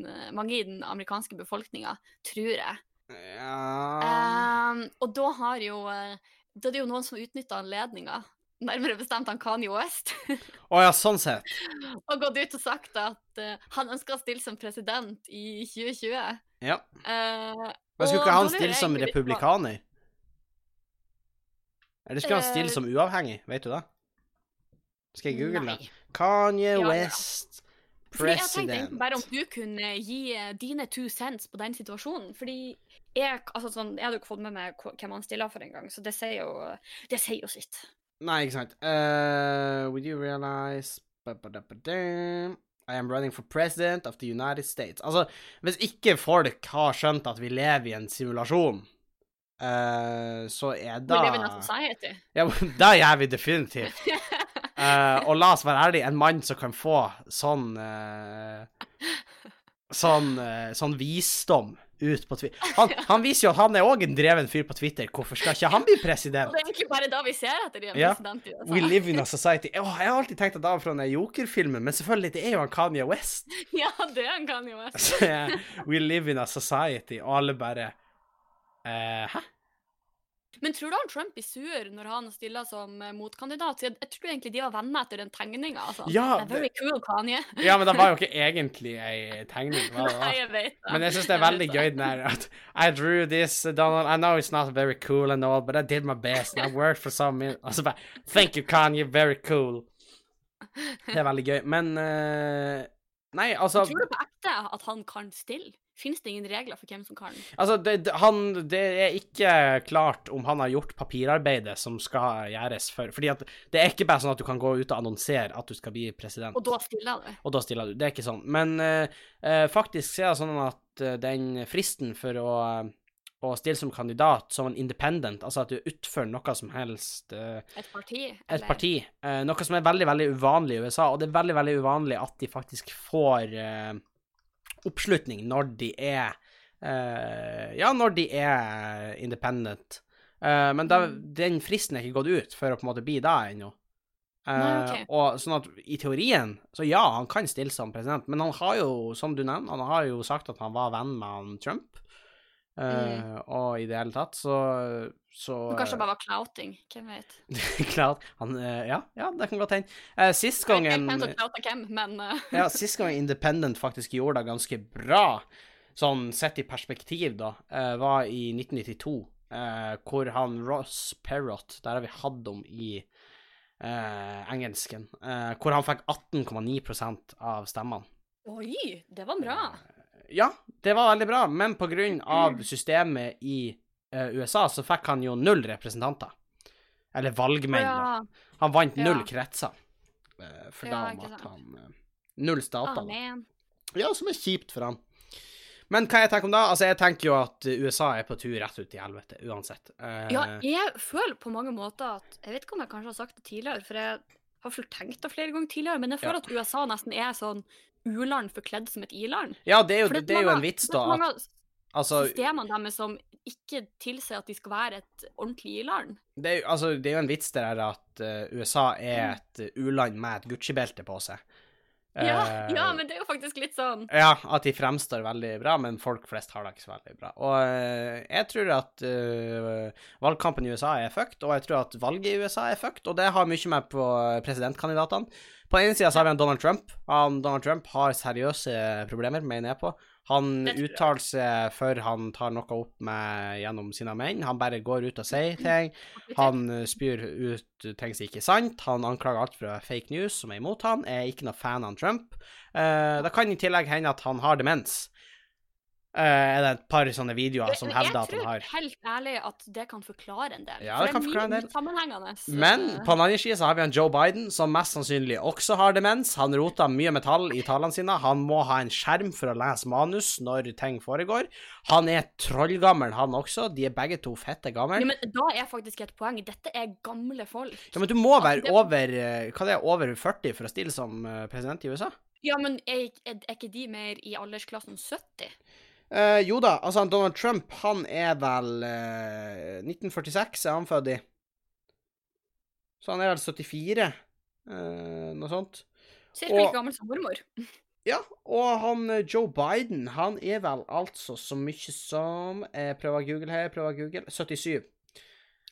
eh, mange i den amerikanske befolkninga, tror jeg. Ja Um, og da har jo eh, Da er det jo noen som utnytta anledninga, nærmere bestemt han Kanye West, Å ja, sånn sett. og gått ut og sagt at uh, han ønsker å stille som president i 2020. Ja. Uh, Men skulle ikke han stille jeg som republikaner? Eller skulle han stille Eh, som uavhengig? Vet du det? Skal jeg google det? Kanye Ja, ja. president. Fordi jeg tenkte egentlig bare om du kunne gi eh, dine two cents på den situasjonen. Fordi jeg, altså sånn, jeg hadde jo ikke fått med meg hvem han stiller for engang, så det sier jo, det sier jo sitt. Nei, ikke sant. Uh, would you realize Ba-ba-da-ba-dam. I am running for president of the United States. Altså, hvis ikke folk har skjønt at vi lever i en simulasjon, uh, så er da We live in a society. Ja, da gjør vi definitivt. Eh, og la oss være ærlige, en mann som kan få sånn uh, Sånn, uh, sånn visdom ut på Twitter han, han viser jo at han er òg en dreven fyr på Twitter. Hvorfor skal ikke han bli president? det er egentlig bare da vi ser etter en Ja. president We live in a society. Åh, jeg har alltid tenkt at det var fra den Joker-filmen, men selvfølgelig, det er jo han Kanye West. Ja, det er han Kanye West. We live in a society, og alle bare Hæ? Men tror du han Trump blir sur når han stiller som eh, motkandidat? Jeg, jeg tror egentlig de var venner etter den tegninga. Altså. Ja, det er very cool, Kanye. Ja, men det var jo ikke egentlig ei tegning. Var det Nei, jeg vet det. Men jeg syns det er veldig gøy den der at I drew this, Donald. I know it's not very cool and all, but I did my best. And I worked for some minutes. Altså bare Thank you, Kanye. Very cool. Det er veldig gøy. Men uh, Nei, altså Tror du på ekte at han kan stille? Finnes det ingen regler for hvem som kan? Altså, det, han, det er ikke klart om han har gjort papirarbeidet som skal gjøres for Fordi at det er ikke bare sånn at du kan gå ut og annonsere at du skal bli president, Og da stiller du? og da stiller du. Det er ikke sånn. Men eh, faktisk er det sånn at eh, den fristen for å, å stille som kandidat som en independent, altså at du utfører noe som helst uh, Et parti? et parti. Uh, noe som er veldig, veldig uvanlig i USA, og det er veldig, veldig uvanlig at de faktisk får oppslutning når de er uh, Ja, når de er independent. Uh, men da, Mm. den fristen er ikke gått ut for å på en måte bli det ennå. Uh, Nei, ok. Og sånn at i teorien, så ja, han kan stille som president, men han har jo, som du nevner, han har jo sagt at han var venn med han Trump. Eh, Og i det hele tatt, så, så kanskje det bare var clouting? Hvem vet? Klart. Han, eh, ja, ja, det kan godt hende. Uh, sist gangen hvem men uh... ja, sist gang Independent faktisk gjorde det ganske bra, sånn sett i perspektiv, da, uh, var i 1992, eh, hvor han Ross Perrott, der har vi hatt om i engelsken, hvor han fikk 18,9% av stemmene. Oi, det var bra. Ja, det var veldig bra, men av systemet i uh, USA, så fikk han jo null representanter. Eller valgmenn, da. Ja. Han vant null Ja. kretser. Uh, For Ja, da at han uh, Null stater. Da. Ja, som er kjipt for han. Men hva jeg tenker om da? Altså, jeg tenker jo at USA er på tur rett ut i helvete, uansett. Ja, jeg føler på mange måter at Jeg vet ikke om jeg kanskje har sagt det tidligere, for jeg har fullt tenkt det flere ganger tidligere, men jeg føler at USA nesten er sånn u-land forkledd som et i-land. ja, det er jo, For det er jo en vits, da. Det At, mange av altså, systemene deres som ikke tilsier at de skal være et ordentlig i-land. det altså, det er jo en vits der at uh, USA er et u-land med et Gucci-belte på seg. Ja, Eh, ja, men det er jo faktisk litt sånn Ja, at de fremstår veldig bra, men folk flest har det ikke så veldig bra. Og eh, jeg tror at uh, valgkampen i USA er fucked, og jeg tror at valget i USA er fucked, og det har mye med på presidentkandidatene. På den ene sida har vi en Donald Trump. Han, Donald Trump har seriøse problemer, mener jeg på. Han jeg. uttaler seg før han tar noe opp med gjennom sine menn. Han bare går ut og sier ting. Han eh, spyr ut ting som ikke er sant. Han anklager alt fra fake news som er imot han. Er ikke noe fan av Trump. Uh, det kan i tillegg hende at han har demens. Eh, er det et par sånne videoer som hevder at han Jeg tror helt ærlig at det kan forklare en del. Ja, det kan forklare en del. Sammenhengende. Men på den andre sida har vi en Joe Biden, som mest sannsynlig også har demens. Han roter mye metall i talene sine. Han må ha en skjerm for å lese manus når ting foregår. Han er trollgammel, han også. De er begge to fette gamle. ja, men Da er faktisk et poeng. Dette er gamle folk. Ja, men du må være det- over eh, Hva det er, over 40 for å stille som eh, president i USA? Ja, men er, er, er ikke de mer i aldersklassen 70? Eh, jo da, altså Donald Trump, han er vel eh, 1946 er han født i. Så han er vel 74, eh, noe sånt. Cirka like gammel som mormor. Ja, og han Joe Biden, han er vel altså så mye som Jeg prøver å google her, prøver å google 77.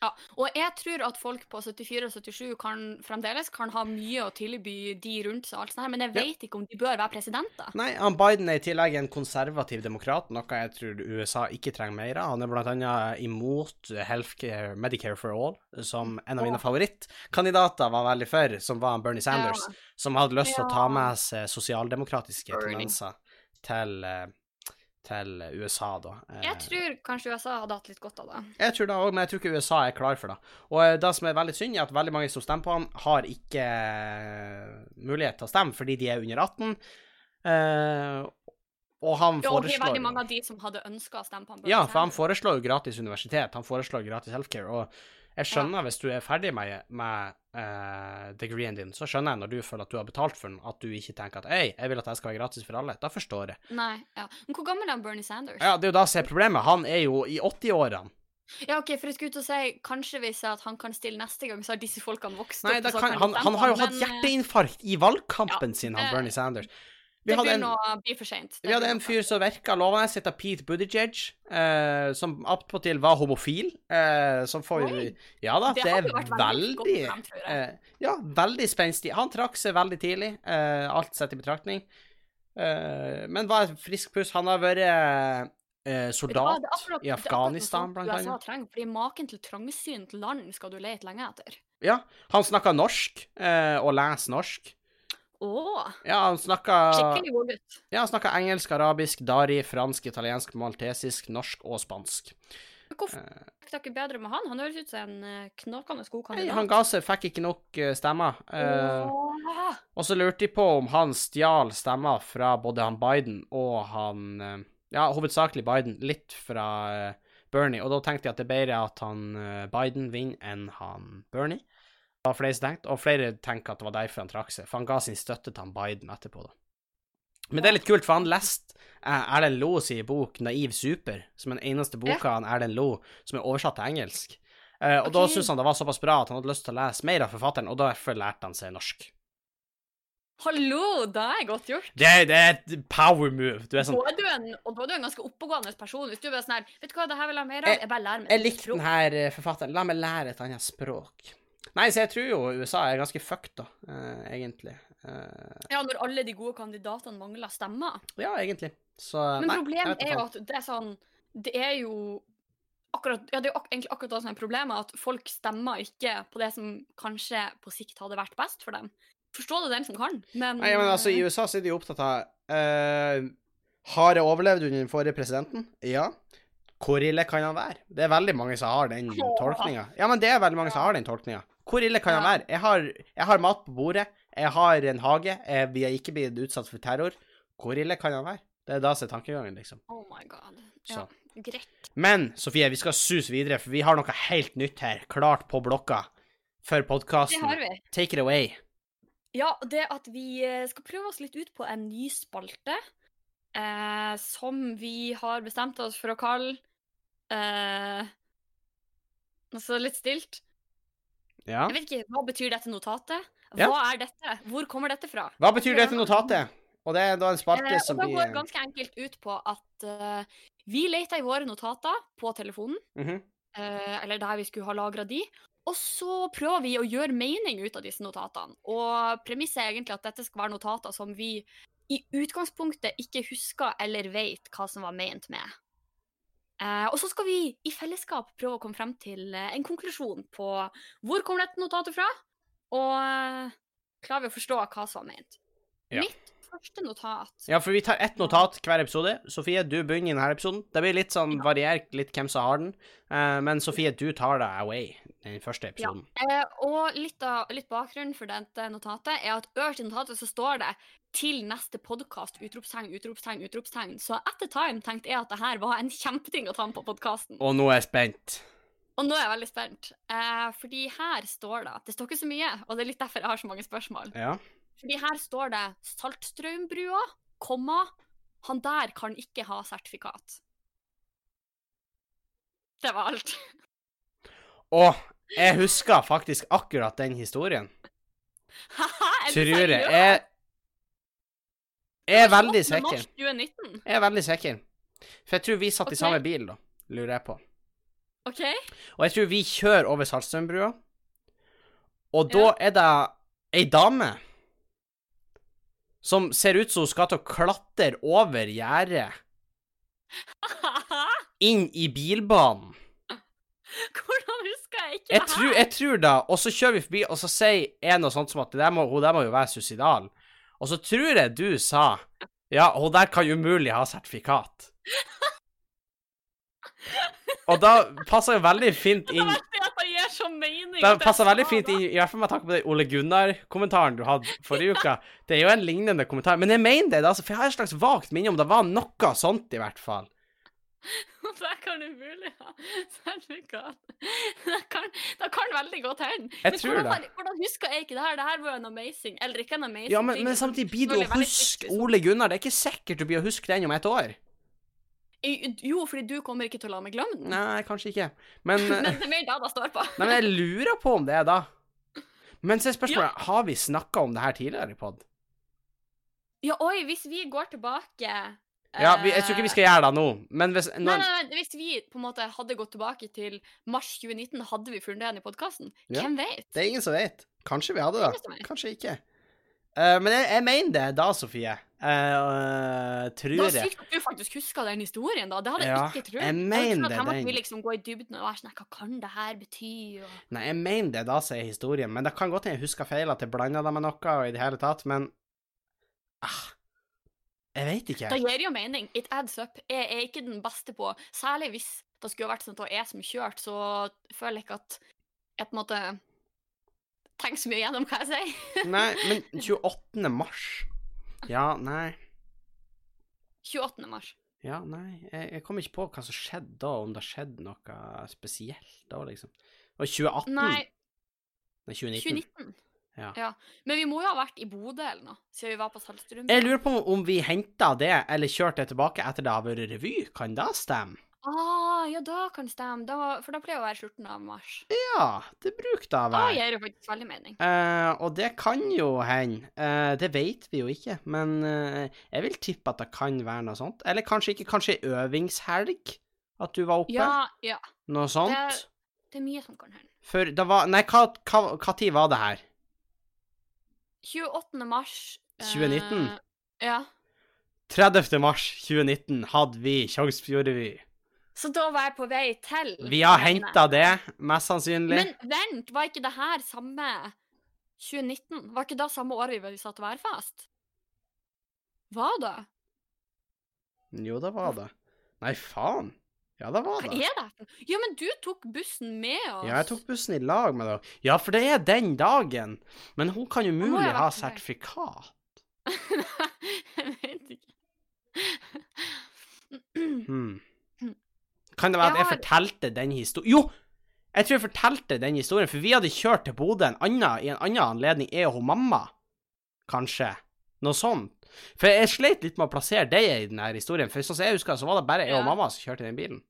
Ja, og jeg tror at folk på 74 og 77 kan, fremdeles kan ha mye å tilby de rundt seg, alt sånt her, men jeg Ja. vet ikke om de bør være presidenter. Nei, han Biden er i tillegg en konservativ demokrat, noe jeg tror USA ikke trenger mer av. Han er blant annet imot healthcare, Medicare for all, som en av mine favorittkandidater var veldig for, som var Bernie Sanders, Ja. som hadde lyst til å ta med seg sosialdemokratiske tendenser til, eh, til USA, da. Eh, Jeg tror kanskje USA hadde hatt litt godt av det. Jeg tror det òg, men jeg tror ikke USA er klar for det. Og eh, det som er veldig synd, er at veldig mange som stemmer på han, har ikke eh, mulighet til å stemme fordi de er under 18. Eh, og han og det er veldig mange av de som hadde ønska å stemme på han. Ja, for han foreslår jo gratis universitet, han foreslår gratis healthcare, og jeg skjønner hvis du er ferdig med, med uh, degreeen din, så skjønner jeg når du føler at du har betalt for den, at du ikke tenker at ei, jeg vil at det skal være gratis for alle. Da forstår jeg. Nei, ja. Men hvor gammel er Bernie Sanders? Ja, det er jo da som er problemet. Han er jo i 80-årene. Ja, ok, for jeg skulle ut og si Kanskje hvis at han kan stille neste gang, så har disse folkene vokst Nei, opp. Nei, han, han har jo hatt hjerteinfarkt i valgkampen ja, sin, han Bernie Sanders. Vi Det en, begynner å bli for seint. vi hadde en fyr som virka lovende, heter Pete Buttigieg, eh, som attpåtil var homofil. Eh, som får Oi. Ja da, Det det, er vært veldig godt veldig jeg. eh, Ja, veldig spenstig. Han trakk seg veldig tidlig, eh, alt sett i betraktning. Eh, men var et frisk puss. Han har vært eh, soldat det akkurat- i Afghanistan, blant annet. trenger, fordi maken til trangsynt land skal du lete lenge etter. Ja, han snakka norsk, eh, og leser norsk. Å, Ja, han snakka. Ja, han snakka engelsk, arabisk, dari, fransk, italiensk, maltesisk, norsk og spansk. Men Hvorfor snakker dere bedre med han? Han høres ut som en eh, knakende god Nei, kandidat. han ga seg, fikk ikke nok eh, stemmer. Oh. Og så lurte de på om han stjal stemmer fra både han Biden og han eh, Ja, hovedsakelig Biden, litt fra eh, Bernie. Og da tenkte jeg at det er bedre at han eh, Biden vinner enn han Bernie. Det var flere som tenkte, og flere tenker at det var derfor han trakk seg, for han ga sin støtte til han Biden etterpå, da. Men det er litt kult, for han leste eh, Erlend Loe sin bok 'Naiv super', som er den eneste boka av Erlend Loe som er oversatt til engelsk. Uh, og da Ok. syntes han det var såpass bra at han hadde lyst til å lese mer av forfatteren, og derfor lærte han seg norsk. Hallo, det er godt gjort. Det, det er et power move. Du er sånn Da er du en, og da er du en ganske oppegående person. Hvis du er sånn her Vet du hva, det her vil jeg ha mer av. Jeg- Jeg bare lærer meg Jeg likte språk. den her eh, forfatteren. La meg lære et annet språk. Nei, så jeg tror jo USA er ganske fucked, da, uh, egentlig. Uh, Ja, når alle de gode kandidatene mangler stemmer. ja, egentlig. Så Men nei, problemet er jo at det er sånn Det er jo akkurat Ja, det er jo ak egentlig akkurat det som er problemet, at folk stemmer ikke på det som kanskje på sikt hadde vært best for dem. Forstå det den som kan, men Nei, men altså, I USA så er de opptatt av uh, Har jeg overlevd under den forrige presidenten? Ja. Hvor ille kan han være? Det er veldig mange som har den tolkninga. Ja, men det er veldig mange som har den tolkninga. Hvor ille kan han være? Jeg har, jeg har mat på bordet, jeg har en hage, jeg, vi har ikke blitt utsatt for terror. Hvor ille kan han være? Det er da som er tankegangen, liksom. Oh my god. Så. Ja, greit. Men Sofie, vi skal suse videre, for vi har noe helt nytt her, klart på blokka for Det podkasten. har vi. Take it away. Ja, det at vi eh, skal prøve oss litt ut på en ny spalte eh, som vi har bestemt oss for å kalle eh, Altså litt stilt. Ja. Jeg vet ikke, Hva betyr dette notatet? Ja. Hva er dette? Hvor kommer dette fra? Hva betyr dette notatet? Og det er da en spalte Eh, som blir det går ganske enkelt ut på at uh, vi leter i våre notater på telefonen, mm -hmm. uh, eller der vi skulle ha lagra de, og så prøver vi å gjøre mening ut av disse notatene. Og premisset er egentlig at dette skal være notater som vi i utgangspunktet ikke husker eller vet hva som var ment med. Eh, og så skal vi i fellesskap prøve å komme frem til eh, en konklusjon på hvor kommer dette notatet fra, og eh, klarer vi å forstå hva som var ment. Ja. Mitt første notat Ja, for vi tar ett notat hver episode. Sofie, du begynner i denne episoden. Det blir litt sånn variert, litt hvem som har den. Eh, men Sofie, du tar det away, den første episoden. Eh, og litt, av, litt bakgrunnen for dette notatet er at øverst i notatet så står det 'til neste podkast', utropstegn, utropstegn, utropstegn. Så etter time tenkte jeg at det her var en kjempeting å ta med på podkasten. Og nå er jeg spent. Og nå er jeg veldig spent, eh, fordi her står det Det står ikke så mye, og det er litt derfor jeg har så mange spørsmål. Ja. Fordi her står det 'Saltstrømbrua, komma, han der kan ikke ha sertifikat'. Det var alt. Å, jeg husker faktisk akkurat den historien. Tror jeg. Jeg, jeg er veldig sikker. Jeg er veldig sikker. For jeg tror vi satt okay. i samme bil, da. Lurer jeg på. OK? Og jeg tror vi kjører over Saltstrømbrua, og da Ja. er det ei dame som ser ut som hun skal til å klatre over gjerdet inn i bilbanen. Hvordan husker jeg ikke Jeg det tror, her? jeg tror da, og så kjører vi forbi, og så sier en noe sånt som at det der må, hun der må jo være suicidal. Og så tror jeg du sa ja, hun der kan umulig ha sertifikat. Og da passer jo veldig fint inn det gir så mening. Det passer veldig fint inn, i hvert fall med tanke på den Ole Gunnar-kommentaren du hadde forrige uke. Det er jo en lignende kommentar. Men jeg mener det, altså, for jeg har et slags vagt minne om det var noe sånt, i hvert fall. Det kan umulig ha sertifikat. Det kan, det kan veldig godt hende. Jeg tror hvordan, det. hvordan husker jeg ikke det her? Det her var en amazing Eller ikke en amazing Ja, men, men samtidig blir du å huske liksom. Ole Gunnar. Det er ikke sikkert du blir å huske den om et år. Jo, fordi du kommer ikke til å la meg glemme den. Nei, kanskje ikke. Men, Men det er mer da det står på. men jeg lurer på om det er da. Men så er spørsmålet, har vi snakka om det her tidligere i pod? Ja, oi, hvis vi går tilbake Ja, vi, jeg tror ikke vi skal gjøre det nå, men hvis Nei, når, nei, nei, hvis vi på en måte hadde gått tilbake til mars 2019, hadde vi funnet den i podkasten? Ja. Hvem vet? Det er ingen som vet. Kanskje vi hadde det. Kanskje ikke. Uh, men jeg, jeg mener det da, Sofie. Uh, tror Det var jeg. sykt at du faktisk huska den historien, da. Det hadde Ja, jeg ikke trodd. jeg mener Jeg den. vi liksom gå i dybden og være sånn Hva kan det her bety? Og... Nei, jeg mener det da, sier historien. Men det kan godt hende jeg husker feil, at jeg blanda det med noe og i det hele tatt, men ah, Jeg vet ikke. Det gir jo mening. It adds up. Jeg er ikke den beste på Særlig hvis det skulle vært sånn at det var jeg som kjørte, så føler jeg ikke at jeg på en måte tenker så mye gjennom hva jeg sier. Nei, men 28. mars Ja, nei. 28. mars. Ja, nei. Jeg, jeg kom ikke på hva som skjedde da, om det skjedde noe spesielt da, liksom. Og 2018? Nei, Nei, 2019. 2019. Ja. Men vi må jo ha vært i Bodø eller noe, siden vi var på Saltstrøm. Jeg lurer på om vi henta det, eller kjørte det tilbake etter det har vært revy. Kan det stemme? Ah, ja, da kan det stemme. Da, for da pleier det å være slutten av mars. Ja, det bruker det å Da være. gir det faktisk veldig mening. Uh, og det kan jo hende. Uh, det vet vi jo ikke, men uh, jeg vil tippe at det kan være noe sånt. Eller kanskje ikke, kanskje øvingshelg? At du var oppe? Ja, ja. Noe sånt? Det, det er mye som kan hende. For det var Nei, hva, hva, hva tid var det her? 28. mars eh, 2019? Ja. 30. mars 2019 hadde vi Tjongsfjordrevy. Så da var jeg på vei til Vi har henta det, mest sannsynlig. Men vent, var ikke det her samme 2019? Var ikke det samme året vi satt værfast? Var det? Jo, det var det. Nei, faen. Ja, det var Hva det. er det? Ja, men du tok bussen med oss. Ja, jeg tok bussen i lag med dere. Ja, for det er den dagen. Men hun kan jo mulig ha sertifikat. Nei, jeg vet ikke. Hmm. Kan det være at jeg fortalte den historien Jo! Jeg tror jeg fortalte den historien, for vi hadde kjørt til Bodø en annen, i en annen anledning, jeg og hun mamma. Kanskje. Noe sånt. For jeg sleit litt med å plassere deg i denne historien, for sånn som jeg husker, så var det bare jeg og mamma som kjørte i den bilen.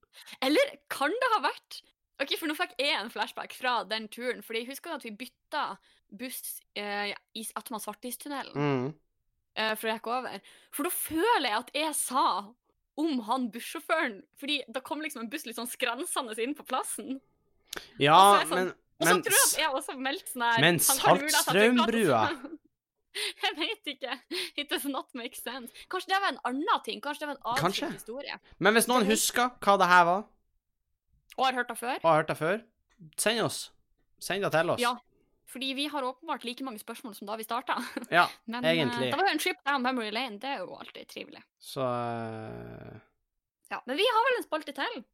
Eller kan det ha vært Ok, for nå fikk jeg en flashback fra den turen. Fordi jeg husker at vi bytta buss eh, i Atman Svartistunnelen Mm. eh, for jeg gikk over. For da føler jeg at jeg sa om han bussjåføren Fordi da kom liksom en buss litt sånn skransende inn på plassen. Ja, sånn- men, Og så tror jeg at jeg også meldte sånn her men Saltstrømbrua-. Jeg vet ikke. It does not make sense. Kanskje det var en annen ting? Kanskje det var en Kanskje. historie? Men hvis noen husker hva det her var, Og har hørt det før? og har hørt det før, send oss. Send det til oss. Ja. Fordi vi har åpenbart like mange spørsmål som da vi starta. Ja, Men eh, Egentlig. det var jo en trip down memory lane. Det er jo alltid trivelig. så eh, Ja, Men vi har vel en spalte til?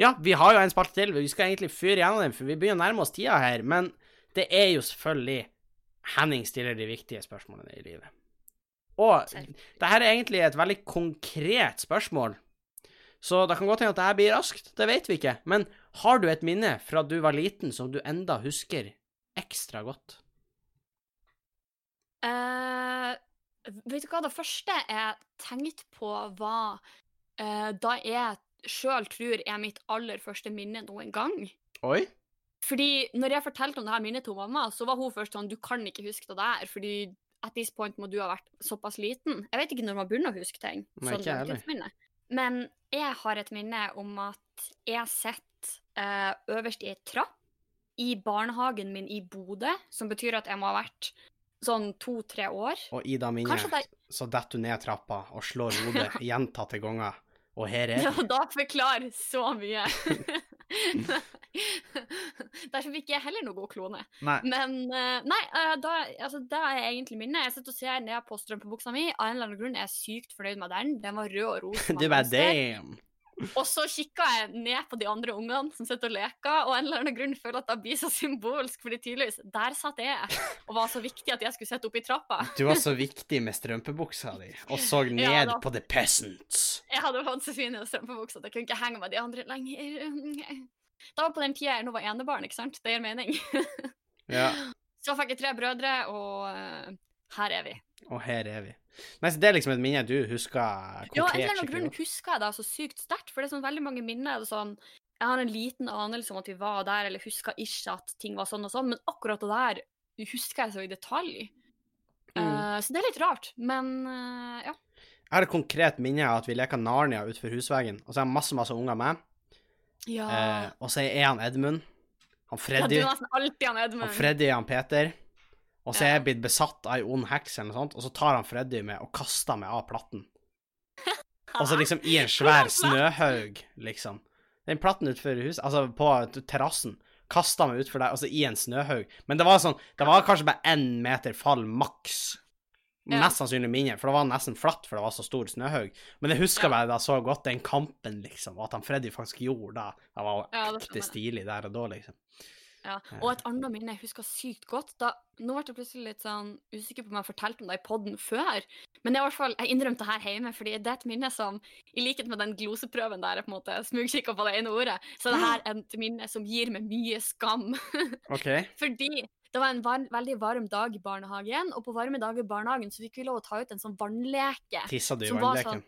Ja, vi har jo en spalte til. Vi skal egentlig fyre gjennom den, for vi begynner å nærme oss tida her. Men det er jo selvfølgelig Henning stiller de viktige spørsmålene i livet. Og det her er egentlig et veldig konkret spørsmål. Så det kan godt hende at det her blir raskt, det vet vi ikke. Men har du et minne fra du var liten som du enda husker ekstra godt? Uh, vet du hva, det første jeg tenkte på, var uh, da jeg sjøl tror er mitt aller første minne noen gang. Oi? Fordi når jeg fortalte om det her minnet til mamma, så var hun først sånn Du kan ikke huske det der, fordi at this point må du ha vært såpass liten. Jeg vet ikke når man begynner å huske ting. Nei, sånn ikke heller. Men jeg har et minne om at jeg sitter eh, øverst i ei trapp i barnehagen min i Bodø, som betyr at jeg må ha vært sånn to-tre år. Og i det minnet det så detter du ned trappa og slår hodet gjentatte ganger. Og her er Ja, da forklarer så mye. Derfor fikk jeg heller noe god klone. Nei. Men eh, nei, eh, da, altså, det er egentlig minnet. Jeg sitter og ser ned på strømpebuksa mi. Av en eller annen grunn er jeg sykt fornøyd med den. Den var rød og rosa. Du bare damn. Og så kikka jeg ned på de andre ungene som sitter og leker, og en eller annen grunn føler at det blir så symbolsk, fordi tydeligvis, der satt jeg og var så viktig at jeg skulle sitte oppe i trappa. Du var så viktig med strømpebuksa di, og så ned Ja, da. på the peasants. Jeg hadde fått så fine strømpebukser at jeg kunne ikke henge med de andre lenger. Det var på den tida jeg nå var enebarn, ikke sant? Det gir mening. Ja, Så fikk jeg tre brødre, og eh, her er vi. og her er vi. Nei, så Det er liksom et minne du husker Ja, en eller annen grunn husker jeg det så sykt sterkt, for det er sånn veldig mange minner. Det sånn, jeg har en liten anelse om at vi var der, eller husker ikke at ting var sånn og sånn, men akkurat det der husker jeg så i detalj. Mm. Uh, så det er litt rart, men uh, ja. Jeg har et konkret minne av at vi leker Narnia utenfor husveggen, og så er det masse masse unger med. Ja. Eh, og så er han Edmund, han Freddy. ja, du er nesten alltid han han Freddy han Peter. Og så er jeg blitt besatt av ei ond heks eller noe sånt, og så tar han Freddy med og kaster meg av platten. Og så liksom i en svær snøhaug, liksom. Den platten utenfor huset, altså på terrassen, kasta meg utfor der, altså i en snøhaug. Men det var sånn, det var kanskje bare én meter fall maks. Ja. Mest sannsynlig mindre, for det var nesten flatt, for det var så stor snøhaug. Men jeg husker Ja. bare da så godt den kampen, liksom, og at han Freddy faktisk gjorde det. Det var Ja, det ekte skjønner stilig der og da, liksom. Ja. Og et annet minne jeg husker sykt godt da, Nå ble jeg plutselig litt sånn usikker på om jeg fortalte fortalt om det i poden før. Men er i hvert fall, jeg innrømte det her hjemme, fordi det er et minne som, i likhet med den gloseprøven der jeg på en måte smugkikka på det ene ordet, så det her er et minne som gir meg mye skam. OK. Fordi det var en var veldig varm dag i barnehagen, og på varme dager i barnehagen så fikk vi lov å ta ut en sånn vannleke. Tissa du i vannleken? Sånn?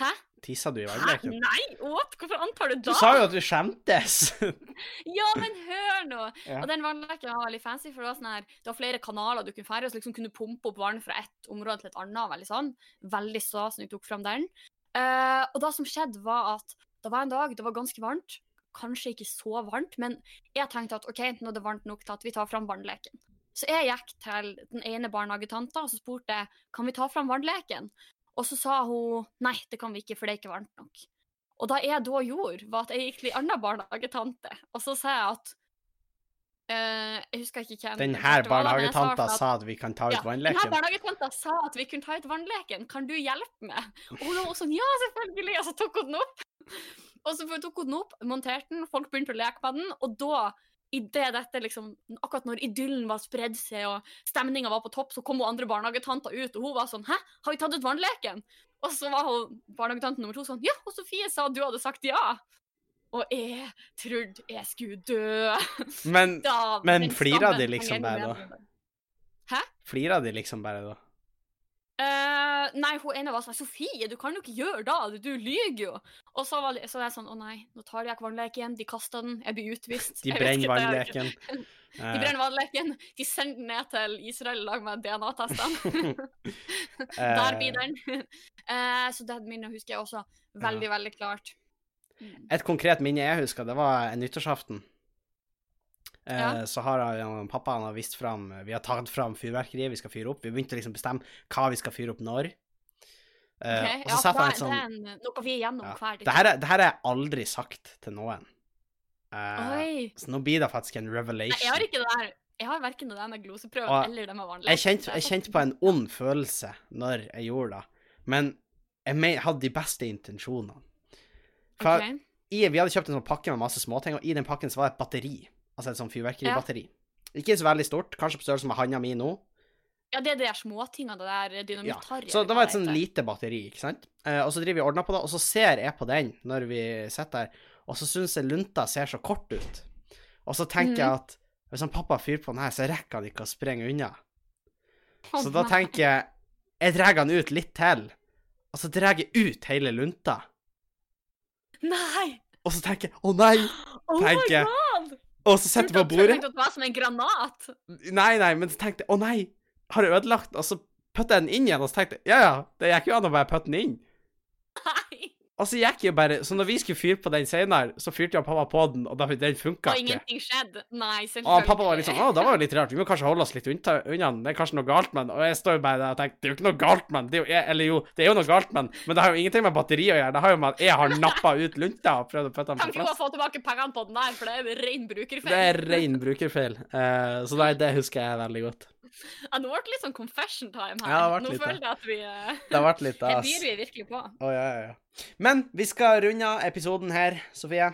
Hæ? Tissa du i vannleken? Nei, what? Hvorfor antar du da? Du sa jo at du skjemtes! Ja, men hør nå! Ja. Og den vannleken var veldig fancy, for det var sånn her, det var flere kanaler du kunne fære, så liksom kunne pumpe opp vann fra ett område til et annet. Veldig sånn. Veldig stas når du tok fram den. Uh, og det som skjedde, var at det var en dag, det var ganske varmt. Kanskje ikke så varmt, men jeg tenkte at OK, nå er det varmt nok til at vi tar fram vannleken. Så jeg gikk til den ene barnehagetanta og så spurte jeg, kan vi ta fram vannleken. Og så sa hun nei, det kan vi ikke, for det er ikke varmt nok. Og da jeg da gjorde, var at jeg gikk til en annen barnehagetante, og så sa jeg at Uh, Jeg husker ikke hvem Den her sa barnehagetanta sa at vi kan ta ut ja, den her barnehagetanta sa at vi kunne ta ut vannleken. Kan du hjelpe meg? Og hun var sånn, ja, selvfølgelig. Og så tok hun den opp. Og så tok hun den opp, monterte den, folk begynte å leke med den, og da i det dette liksom, Akkurat når idyllen var spredd seg og stemninga var på topp, så kom hun andre barnehagetanta ut, og hun var sånn Hæ, har vi tatt ut vannleken? Og så var hun barnehagetante nummer to sånn Ja, og Sofie sa du hadde sagt ja. Og jeg trodde jeg skulle dø. Men Da, Men flira flirer de liksom bare da? Hæ? Flira de liksom bare da? Eh, nei, hun ene var sånn Sofie, du kan jo ikke gjøre det, du lyver jo. Og så var, så jeg sånn Å nei, nå tar jeg ikke vannleken. De kaster den. Jeg blir utvist. De brenner er vannleken. De Eh, brenner vannleken. De sender den ned til Israel i lag med DNA-testene. Eh. Der blir den. uh, så det minnet husker jeg også veldig, veldig klart. Mm. Et konkret minne jeg husker, det var nyttårsaften. Eh, Ja. så har jeg, pappa han har vist fram Vi har tatt fram fyrverkeriet vi skal fyre opp. Vi begynte liksom å bestemme hva vi skal fyre opp når. Eh, Ok, og så ja, det, han sånn det er noe vi er gjennom ja. hver det, her er, det her har jeg aldri sagt til noen. Eh, Oi. så nå blir det faktisk en Nei, revelation. jeg har ikke det der Jeg har verken det der med gloseprøven Og eller det med vanlig. Jeg kjente, jeg kjente på en ond følelse når jeg gjorde det, men jeg hadde de beste intensjonene. For okay. i, vi hadde kjøpt en sånn pakke med masse småting, og i den pakken så var det et batteri. Altså et sånn fyrverkeribatteri. Ikke så veldig stort, kanskje på størrelse med handa mi nå. Ja, det er de der småtingene, det der Ja. Så det var et sånn lite batteri, ikke sant. Eh, og så driver vi og ordner på det, og så ser jeg på den når vi sitter der, og så syns jeg lunta ser så kort ut. Og så tenker jeg Mhm. at hvis han pappa fyrer på den her, så rekker han ikke å sprenge unna. Oh, Så da tenker jeg Jeg drar han ut litt til, og så drar jeg ut hele lunta. Nei! Og så tenker jeg 'Å nei!' Oh my Tenker jeg. Og så setter jeg på bordet. at det var som en granat? Nei, nei, men så tenkte jeg 'Å nei, har jeg ødelagt?' Og så putta jeg den inn igjen, og så tenkte jeg 'Ja ja, det gikk jo an å bare putte den inn'. Nei! Og så gikk jo bare Så når vi skulle fyre på den senere, så fyrte jeg pappa på den, og da, den funka Og ingenting skjedde? Nei, selvfølgelig. Og pappa var litt sånn 'Å, det var jo litt rart. Vi må kanskje holde oss litt unna den. Det er kanskje noe galt med den.' Og jeg står jo bare der og tenker 'Det er jo ikke noe galt med den'. Det er jo, eller jo, det er jo noe galt med den, men det har jo ingenting med batteri å gjøre. Det har jo med at jeg har nappa ut lunta og prøvd å putte den Kan på ikke hun plass. få tilbake pengene på den der, for det er ren brukerfeil. Det er ren brukerfeil. Uh, så nei, det husker jeg veldig godt. Ja, nå ble det litt sånn confession time her. Ja, nå føler jeg at vi eh, Det har vært litt Her byr vi virkelig på. Oh, ja, ja, ja. Men vi skal runde av episoden her, Sofie.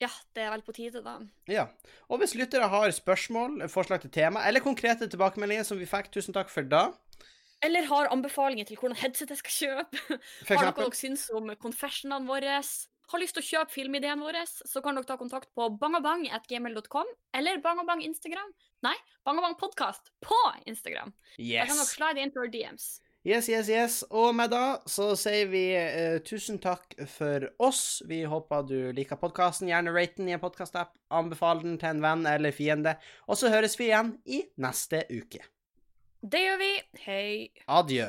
Ja, det er vel på tide, da. Ja. Og hvis lyttere har spørsmål, forslag til tema eller konkrete tilbakemeldinger som vi fikk, tusen takk for da. Eller har anbefalinger til hvordan headset jeg skal kjøpe. Har dere dere syns om confessionene våre? Har lyst til å kjøpe filmideen vår, så kan dere ta kontakt på bangabang.gmail.com eller bangabang Instagram. Nei, bangabang podcast på Instagram. Da kan dere Yes. slide inn for DMs. Yes, yes, yes. Og med da så sier vi uh, tusen takk for oss. Vi håper du liker podkasten. Gjerne rate den i en podkastapp. Anbefal den til en venn eller fiende. Og så høres vi igjen i neste uke. Det gjør vi. Hei. Adjø.